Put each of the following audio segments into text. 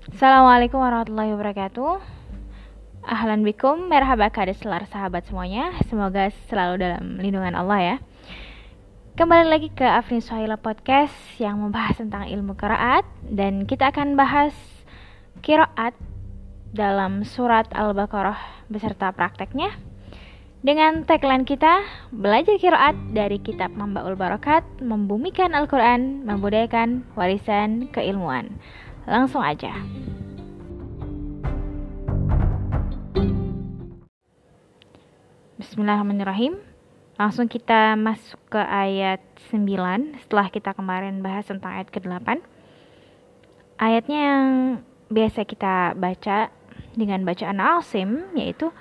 Assalamualaikum warahmatullahi wabarakatuh. Ahlan bikum, merhaba selar sahabat semuanya. Semoga selalu dalam lindungan Allah ya. Kembali lagi ke Afrin Suhaila Podcast Yang membahas tentang ilmu kiraat Dan kita akan bahas kiraat dalam surat Al-Baqarah beserta prakteknya. Dengan tagline kita, belajar kiraat dari kitab Mambaul Barokat, membumikan Al-Quran, membudayakan warisan keilmuan. Langsung aja. Bismillahirrahmanirrahim. Langsung kita masuk ke ayat 9 setelah kita kemarin bahas tentang ayat ke-8. Ayatnya yang biasa kita baca dengan bacaan Al-Sim yaitu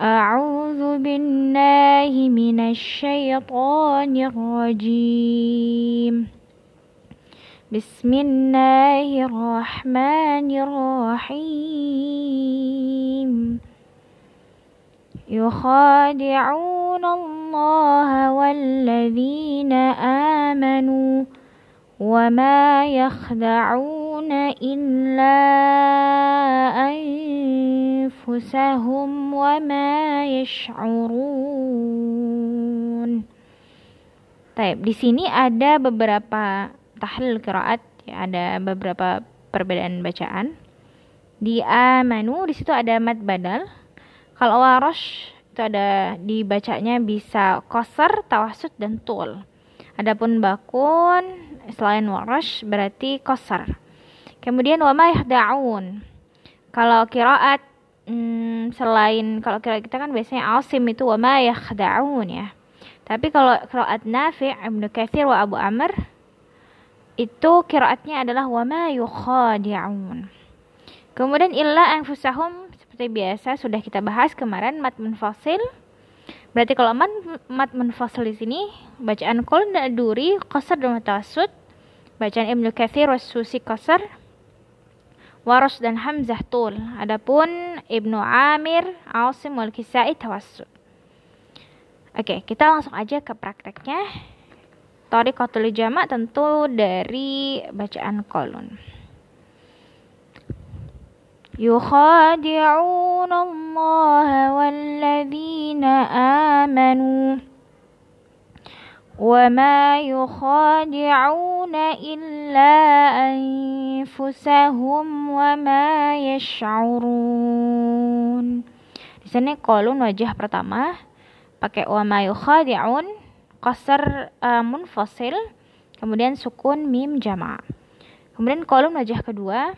A'udzu billahi minasy. بسم الله الرحمن الرحيم. يخادعون الله والذين آمنوا وما يخدعون إلا أنفسهم وما يشعرون. Taib, di sini ada beberapa tahlil qiraat, ya, ada beberapa perbedaan bacaan. Di amanu di situ ada mad badal. Kalau warosh itu ada dibacanya bisa koser, tawasud dan tul. Adapun bakun selain warash berarti kosar. Kemudian wama yahda'un. Kalau kiraat hmm, selain kalau kiraat kita kan biasanya asim itu wama yahda'un ya. Tapi kalau kiraat Nafi' Ibnu Katsir wa Abu Amr itu kiraatnya adalah wama yukhadi'un. Kemudian illa anfusahum seperti biasa sudah kita bahas kemarin mat munfasil Berarti kalau mat, mat munfasil di sini bacaan kol dan duri qasar dan mutawassut bacaan Ibnu Katsir Susi qasar Waros dan Hamzah tul adapun Ibnu Amir Asim wal Kisai tawassut Oke, kita langsung aja ke prakteknya. Tariqatul jamak tentu dari bacaan kolon. يخادعون الله والذين آمنوا وما يخادعون إلا أنفسهم وما يشعرون di sini kolon wajah pertama pakai wama yukhadi'un qasar uh, munfasil kemudian sukun mim jama kemudian kolon wajah kedua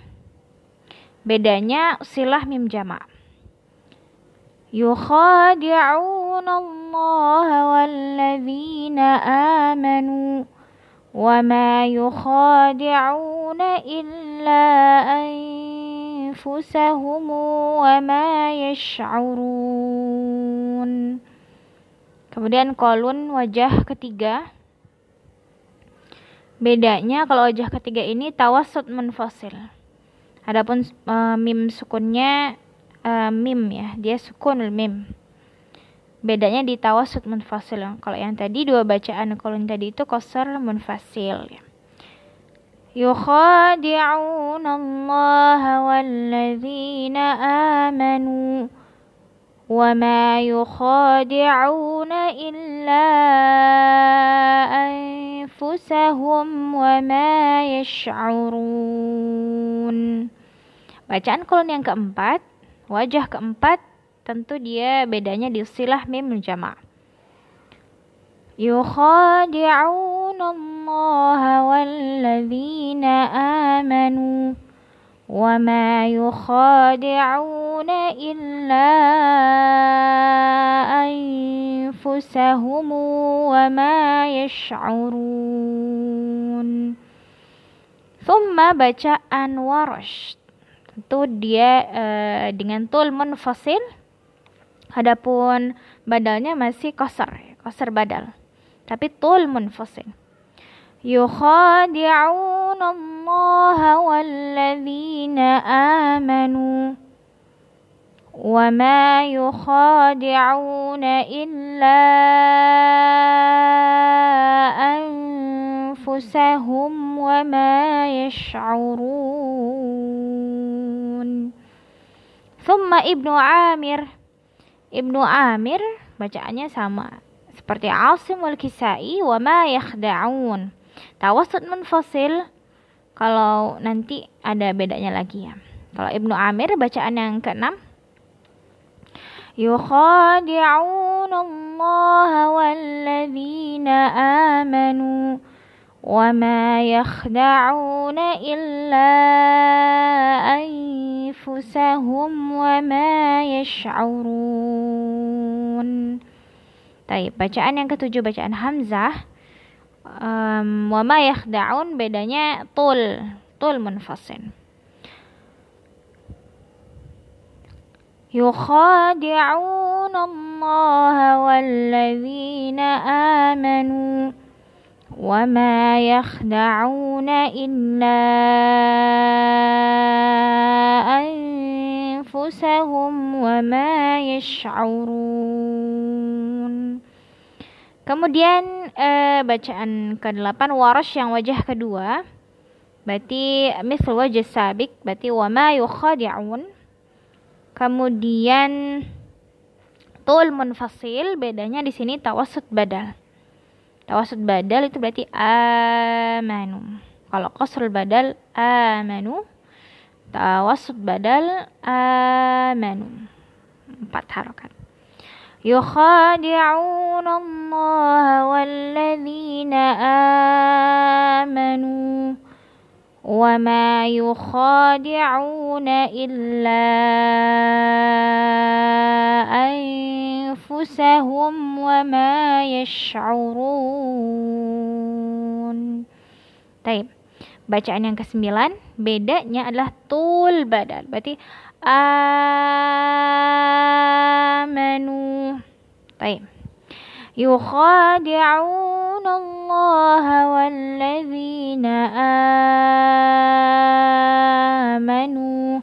Bedanya silah mim jama. يخادعون الله والذين آمنوا وما يخادعون إلا أنفسهم وما يشعرون Kemudian kolun wajah ketiga. Bedanya kalau wajah ketiga ini tawasud munfasil. Adapun uh, mim sukunnya uh, mim ya, dia sukunul mim. Bedanya di tawasud munfasil. Kalau yang tadi dua bacaan kalau yang tadi itu kosar munfasil ya. يخادعون الله والذين آمنوا وما يخادعون إلا أنفسهم وما يشعرون Bacaan kolon yang keempat, wajah keempat tentu dia bedanya di silah mim jama. يخادعون الله والذين آمنوا وما يخادعون إلا أنفسهم وما يشعرون ثم bacaan warash tentu dia uh, dengan tul munfasil adapun badalnya masih kosar kosar badal tapi tul munfasil يخادعون الله والذين آمنوا وما يخادعون إلا أنفسهم وما يشعرون. ثم ابن عامر ابن عامر بجأني سما seperti عاصم wal وما يخدعون Tawassut munfasil kalau nanti ada bedanya lagi ya. Kalau Ibnu Amir bacaan yang keenam يخادعون الله والذين آمنوا وما يخدعون إلا أنفسهم وما يشعرون Baik, bacaan yang ketujuh bacaan Hamzah Um, Wama yakhda'un bedanya tul Tul munfasin. يخادعون الله والذين آمنوا وما يخدعون إلا أنفسهم وما يشعرون Kemudian uh, bacaan ke-8 waras yang wajah kedua berarti misal wajah sabik berarti wama yukhadi'un Kemudian tul munfasil bedanya di sini tawasud badal. Tawasud badal itu berarti amanu. Kalau qasrul badal amanu. Tawasud badal amanu. Empat harokat. يخادعون الله والذين آمنوا وما يخادعون إلا أنفسهم وما يشعرون طيب bacaan yang kesembilan bedanya adalah tul badal berarti amanu طيب. يخادعون الله والذين آمنوا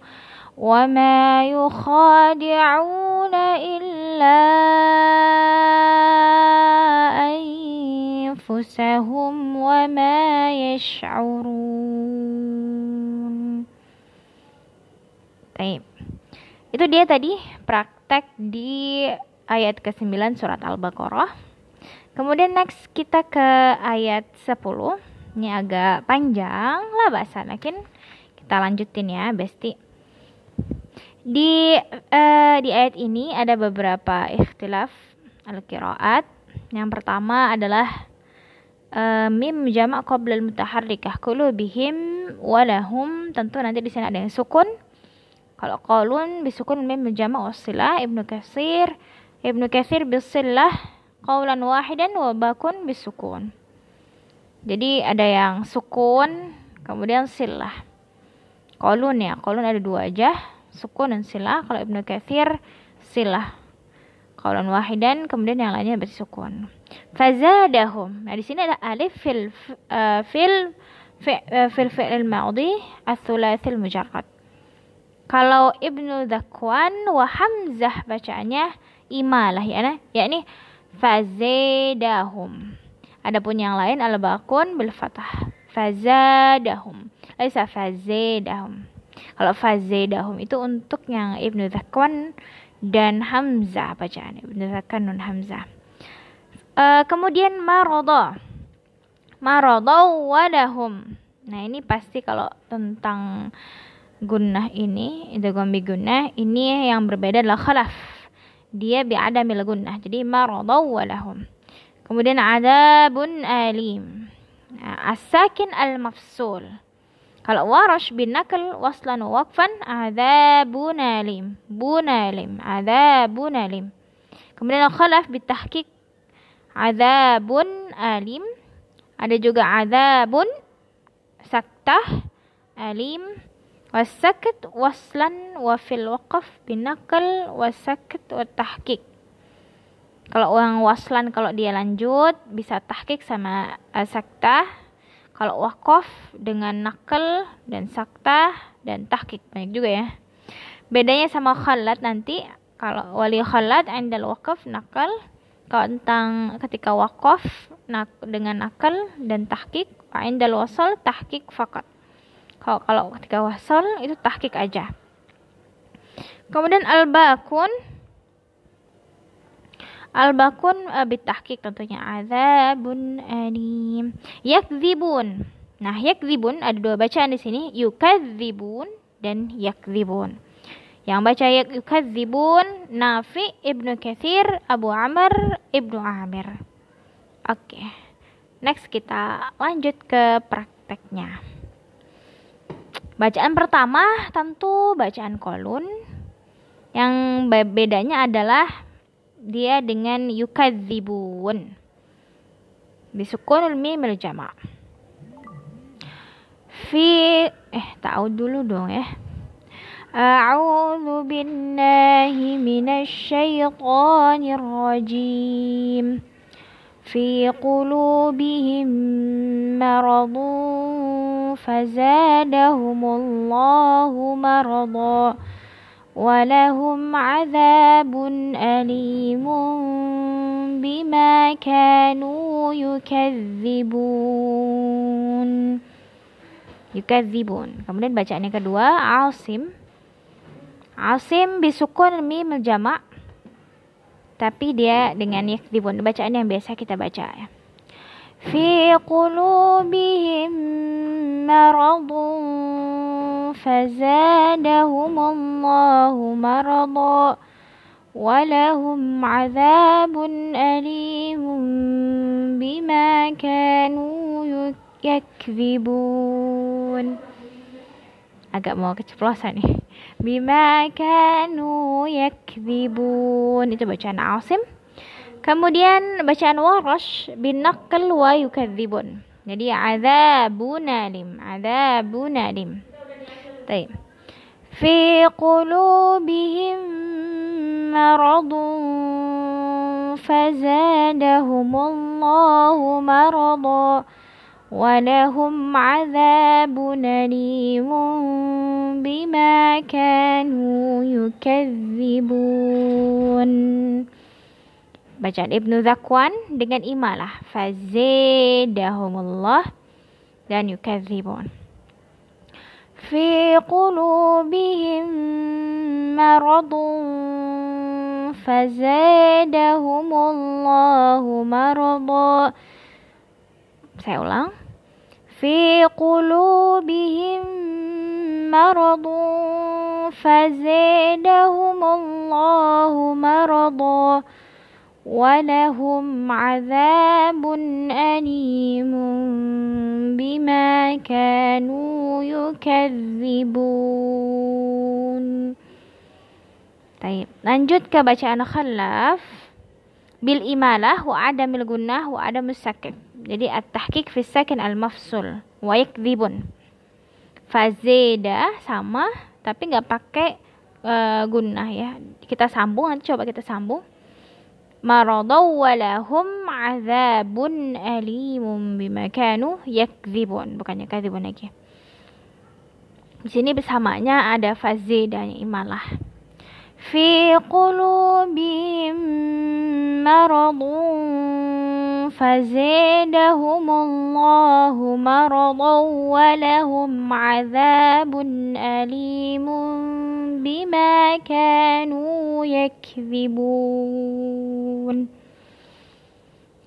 وما يخادعون إلا أنفسهم وما يشعرون. Itu dia tadi praktek di ayat ke-9 surat Al-Baqarah. Kemudian next kita ke ayat 10. Ini agak panjang lah bahasa, makin kita lanjutin ya, Besti. Di uh, di ayat ini ada beberapa ikhtilaf al-qiraat. Yang pertama adalah uh, mim jamak qabla al-mutaharrikah qulubihim walahum tentu nanti di sini ada yang sukun kalau qalun bisukun mim jamak wasilah Ibnu Katsir Ibnu Katsir bisillah qaulan wahidan wa bakun bisukun. Jadi ada yang sukun, kemudian silah. Qaulun ya, qaulun ada dua aja, sukun dan silah. Kalau Ibnu Katsir silah. Qaulan wahidan, kemudian yang lainnya berarti sukun. Fazadahum. Nah, di sini ada alif fil uh, fil uh, fil fi'il madhi ats-tsulatsil mujarrad. Kalau Ibnu Zakwan wa Hamzah bacaannya imalah ya nah. Yakni fazadahum. Adapun yang lain al bakun bil fathah fazadahum. Laisa fazadahum. Kalau fazadahum itu untuk yang Ibnu Zakwan dan Hamzah bacaan. Ibnu Zakwan dan Hamzah. Uh, kemudian maroda maroda wadahum nah ini pasti kalau tentang gunnah ini itu gombi gunnah ini yang berbeda adalah khalaf. Dia bi'adamil gunnah jadi maradaw walahum. Kemudian adabun alim. Nah, as-sakin al-mafsul. Kalau warash bin nakal waslan waqfan adabun alim. Bunalim adabun alim. Kemudian khalaf bitahqiq. Adabun alim. Ada juga adabun saktah alim والسكت وصلا وفي الوقف بنقل والسكت والتحقيق kalau uang waslan kalau dia lanjut bisa tahkik sama uh, saktah kalau wakaf dengan nakal dan saktah dan tahkik banyak juga ya bedanya sama khalat nanti kalau wali khalat indal wakaf nakal kalau tentang ketika wakaf nak, dengan nakal dan tahkik indal wasal tahkik fakat kalau kalau ketika wasal itu tahkik aja Kemudian al-bakun Al-bakun uh, bitahqiq tentunya azabun alim. Yakdzibun. Nah, yakdzibun ada dua bacaan di sini, yukadzibun dan yakdzibun. Yang baca yukadzibun Nafi Ibnu Katsir Abu Amr Ibnu Amir. Oke. Okay. Next kita lanjut ke prakteknya. Bacaan pertama tentu bacaan kolun. Yang bedanya adalah dia dengan yukadzibun. Bisukunul mimil jamak. Fi eh tahu dulu dong ya. A'udzu billahi minasy syaithanir rajim. Fi qulubihim maradun فزادهم الله مرضا ولهم عذاب أليم بما كانوا يكذبون يكذبون kemudian bacaan yang kedua Asim Asim bisukun mim jamak tapi dia dengan yakdibun bacaan yang biasa kita baca ya في قلوبهم مرض فزادهم الله مرضا ولهم عذاب أليم بما كانوا يكذبون. agak mau keceplosan nih bima kanu yakdzibun itu bacaan Asim Kemudian bacaan warash binakal wa yukadzibun. Jadi adzabun alim, adzabun alim. Baik. Fi qulubihim maradun fazadahumullahu marada ولهم عذاب أليم بما كانوا يكذبون bacaan Ibnu Zakwan dengan imalah fazidahumullah dan yukadzibun. Fi qulubihim maradun fazadahumullahu marada. Saya ulang. Fi qulubihim maradun fazadahumullahu marada ولهم عذاب أليم بما كانوا يكذبون طيب lanjut ke bacaan khallaf bil imalah wa adamil gunnah wa adamus sakin jadi at-tahqiq fi sakin al-mafsul wa yakdzibun fazeda sama tapi nggak pakai uh, gunnah ya kita sambung nanti coba kita sambung maradaw walahum azabun alimun bima kanu yakdzibun. Bukannya kadzibun lagi. Di sini bersamanya ada fazidanya imalah. Fi qulubihim maradun fazidahumullahu maradan walahum azabun alimun بما كانوا يكذبون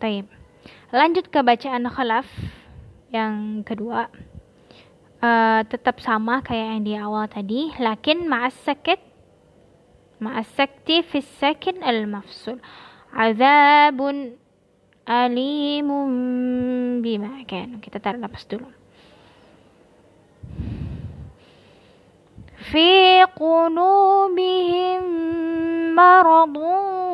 طيب lanjut ke bacaan khalaf yang kedua uh, tetap sama kayak yang di awal tadi lakin ma'as sakit ma'as sakti fi sakin al mafsul azabun alim bima kan kita tarik nafas dulu fi qulubihim maradun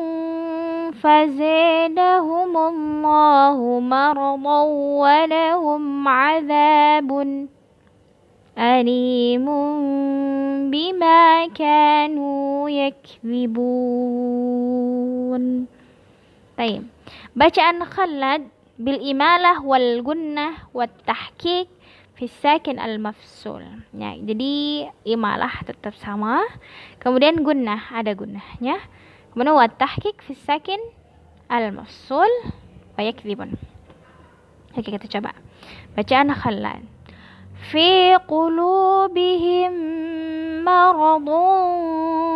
fazadahum Allahu maradan walahum azabun أليم بما كانوا يكذبون طيب Bacaan khalad bil imalah wal gunnah wat tahqiq fi sakin al mafsul. Ya, jadi imalah tetap sama. Kemudian gunnah ada gunnahnya. Kemudian wat tahqiq fi sakin al mafsul wa yakdhibun. Oke, kita coba. Bacaan khalad Fi qulubihim maradun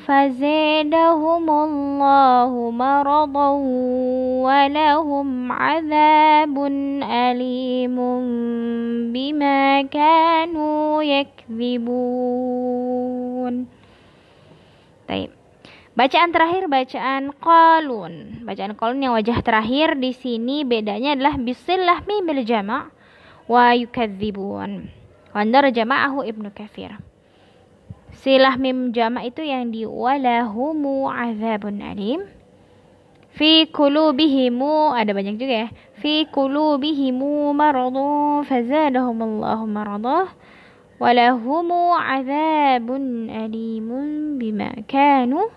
فزادهم الله مرضا ولهم عذاب أليم بما كانوا يكذبون طيب Bacaan terakhir bacaan qalun. Bacaan qalun yang wajah terakhir di sini bedanya adalah bisillah mimil jama' wa yukadzibun. Wandar jama'ahu Ibnu Katsir. Silah mim jama' itu yang di walahumu azabun alim. Fi kulubihimu ada banyak juga ya. Fi kulubihimu maradun fazadahumullahu maradah. Walahumu azabun alimun bima kanu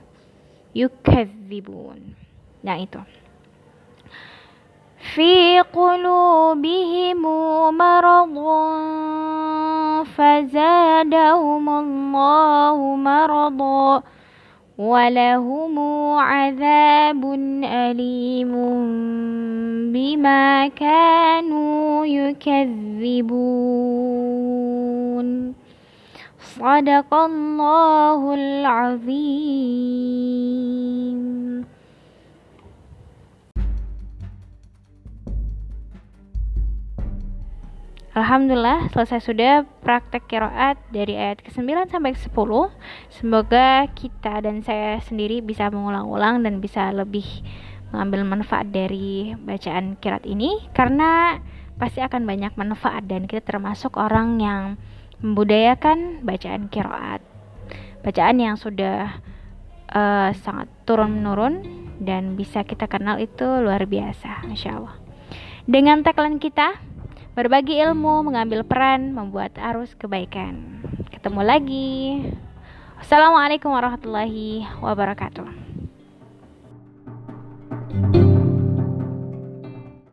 yukadzibun. Nah itu. في قلوبهم مرض فزادهم الله مرضا ولهم عذاب أليم بما كانوا يكذبون. صدق الله العظيم. Alhamdulillah selesai sudah praktek kiroat dari ayat ke-9 sampai ke-10. Semoga kita dan saya sendiri bisa mengulang-ulang dan bisa lebih mengambil manfaat dari bacaan kirat ini Karena pasti akan banyak manfaat dan kita termasuk orang yang membudayakan bacaan kiroat. Bacaan yang sudah uh, sangat turun menurun dan bisa kita kenal itu luar biasa Masya Allah. Dengan tagline kita berbagi ilmu, mengambil peran, membuat arus kebaikan. Ketemu lagi. Assalamualaikum warahmatullahi wabarakatuh. thank you